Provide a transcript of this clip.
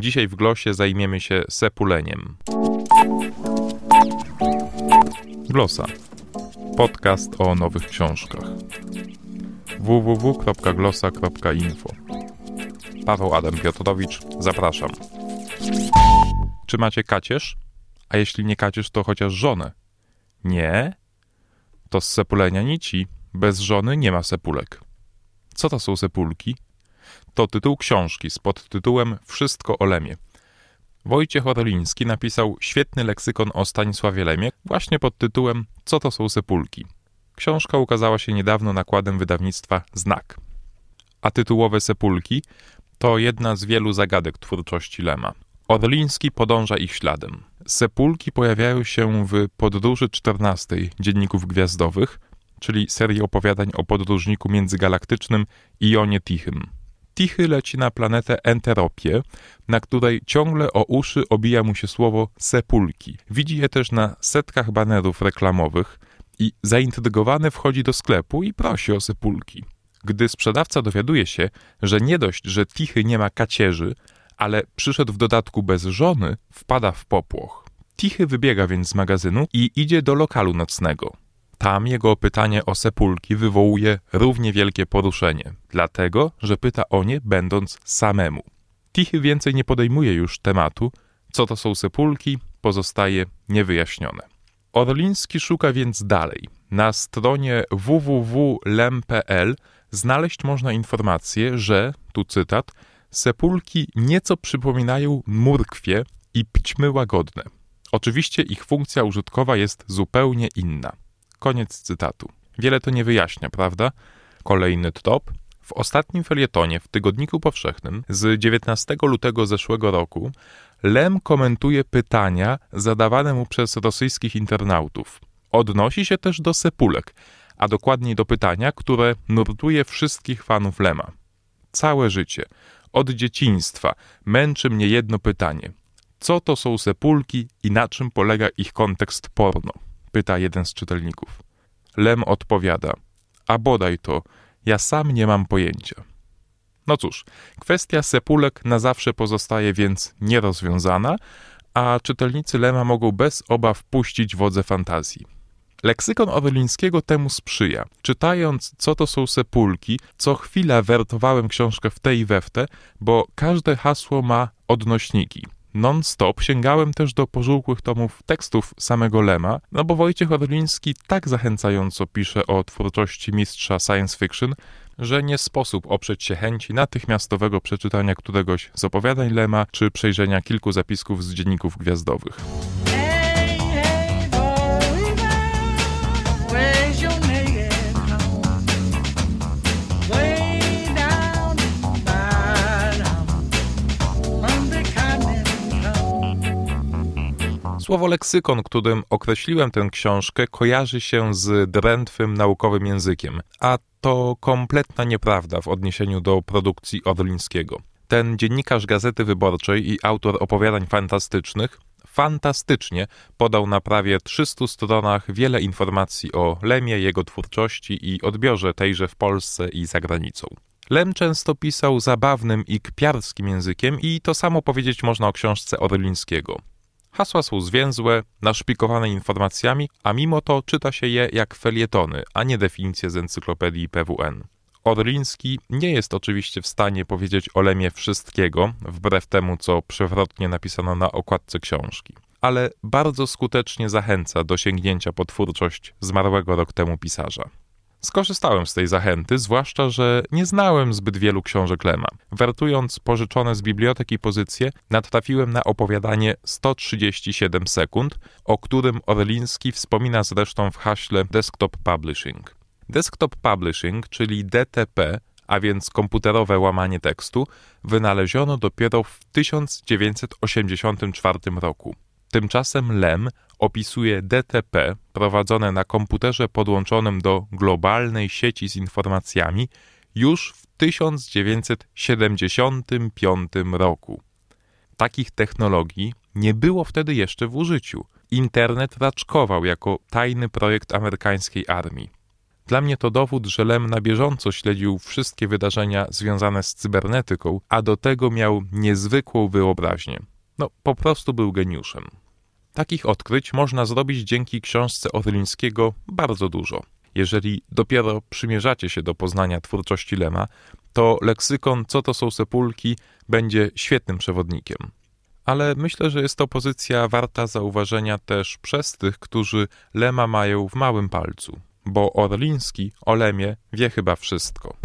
Dzisiaj w Glosie zajmiemy się sepuleniem. Glosa. Podcast o nowych książkach. www.glosa.info Paweł Adam Piotrowicz, zapraszam. Czy macie kacierz? A jeśli nie kacierz, to chociaż żonę. Nie? To z sepulenia nici. Bez żony nie ma sepulek. Co to są sepulki? To tytuł książki z podtytułem Wszystko o Lemie. Wojciech Orliński napisał świetny leksykon o Stanisławie Lemie właśnie pod tytułem Co to są sepulki. Książka ukazała się niedawno nakładem wydawnictwa Znak. A tytułowe sepulki to jedna z wielu zagadek twórczości Lema. Orliński podąża ich śladem. Sepulki pojawiają się w Podróży 14 Dzienników Gwiazdowych, czyli serii opowiadań o podróżniku międzygalaktycznym Ionie Tichym. Tichy leci na planetę Enteropię, na której ciągle o uszy obija mu się słowo sepulki. Widzi je też na setkach banerów reklamowych i zaintrygowany wchodzi do sklepu i prosi o sepulki. Gdy sprzedawca dowiaduje się, że nie dość, że Tichy nie ma kacierzy, ale przyszedł w dodatku bez żony, wpada w popłoch. Tichy wybiega więc z magazynu i idzie do lokalu nocnego. Tam jego pytanie o sepulki wywołuje równie wielkie poruszenie, dlatego, że pyta o nie będąc samemu. Tichy więcej nie podejmuje już tematu, co to są sepulki, pozostaje niewyjaśnione. Orliński szuka więc dalej. Na stronie www.lem.pl znaleźć można informację, że, tu cytat, sepulki nieco przypominają murkwie i pćmy łagodne. Oczywiście ich funkcja użytkowa jest zupełnie inna. Koniec cytatu. Wiele to nie wyjaśnia, prawda? Kolejny top. W ostatnim felietonie w Tygodniku Powszechnym z 19 lutego zeszłego roku Lem komentuje pytania zadawane mu przez rosyjskich internautów. Odnosi się też do sepulek, a dokładniej do pytania, które nurtuje wszystkich fanów Lema. Całe życie, od dzieciństwa, męczy mnie jedno pytanie. Co to są sepulki i na czym polega ich kontekst porno? Pyta jeden z czytelników. Lem odpowiada: A bodaj to, ja sam nie mam pojęcia. No cóż, kwestia sepulek na zawsze pozostaje więc nierozwiązana, a czytelnicy Lema mogą bez obaw puścić wodze fantazji. Leksykon Orlińskiego temu sprzyja. Czytając, co to są sepulki, co chwila wertowałem książkę w te i we w te, bo każde hasło ma odnośniki non-stop sięgałem też do pożółkłych tomów tekstów samego Lema, no bo Wojciech Orliński tak zachęcająco pisze o twórczości mistrza science fiction, że nie sposób oprzeć się chęci natychmiastowego przeczytania któregoś z opowiadań Lema czy przejrzenia kilku zapisków z dzienników gwiazdowych. Słowo leksykon, którym określiłem tę książkę, kojarzy się z drętwym naukowym językiem, a to kompletna nieprawda w odniesieniu do produkcji Orlińskiego. Ten dziennikarz Gazety Wyborczej i autor opowiadań fantastycznych fantastycznie podał na prawie 300 stronach wiele informacji o Lemie, jego twórczości i odbiorze tejże w Polsce i za granicą. Lem często pisał zabawnym i kpiarskim językiem i to samo powiedzieć można o książce Orlińskiego. Hasła są zwięzłe, naszpikowane informacjami, a mimo to czyta się je jak felietony, a nie definicje z encyklopedii PWN. Orliński nie jest oczywiście w stanie powiedzieć o Lemie wszystkiego, wbrew temu, co przewrotnie napisano na okładce książki, ale bardzo skutecznie zachęca do sięgnięcia po twórczość zmarłego rok temu pisarza. Skorzystałem z tej zachęty, zwłaszcza, że nie znałem zbyt wielu książek Lema. Wertując pożyczone z biblioteki pozycje, natrafiłem na opowiadanie 137 sekund, o którym Orliński wspomina zresztą w haśle Desktop Publishing. Desktop Publishing, czyli DTP, a więc komputerowe łamanie tekstu, wynaleziono dopiero w 1984 roku. Tymczasem Lem opisuje DTP prowadzone na komputerze podłączonym do globalnej sieci z informacjami już w 1975 roku. Takich technologii nie było wtedy jeszcze w użyciu. Internet raczkował jako tajny projekt amerykańskiej armii. Dla mnie to dowód, że Lem na bieżąco śledził wszystkie wydarzenia związane z cybernetyką, a do tego miał niezwykłą wyobraźnię. No, po prostu był geniuszem. Takich odkryć można zrobić dzięki książce Orlińskiego bardzo dużo. Jeżeli dopiero przymierzacie się do poznania twórczości Lema, to leksykon Co to są sepulki będzie świetnym przewodnikiem. Ale myślę, że jest to pozycja warta zauważenia też przez tych, którzy Lema mają w małym palcu, bo Orliński o Lemie wie chyba wszystko.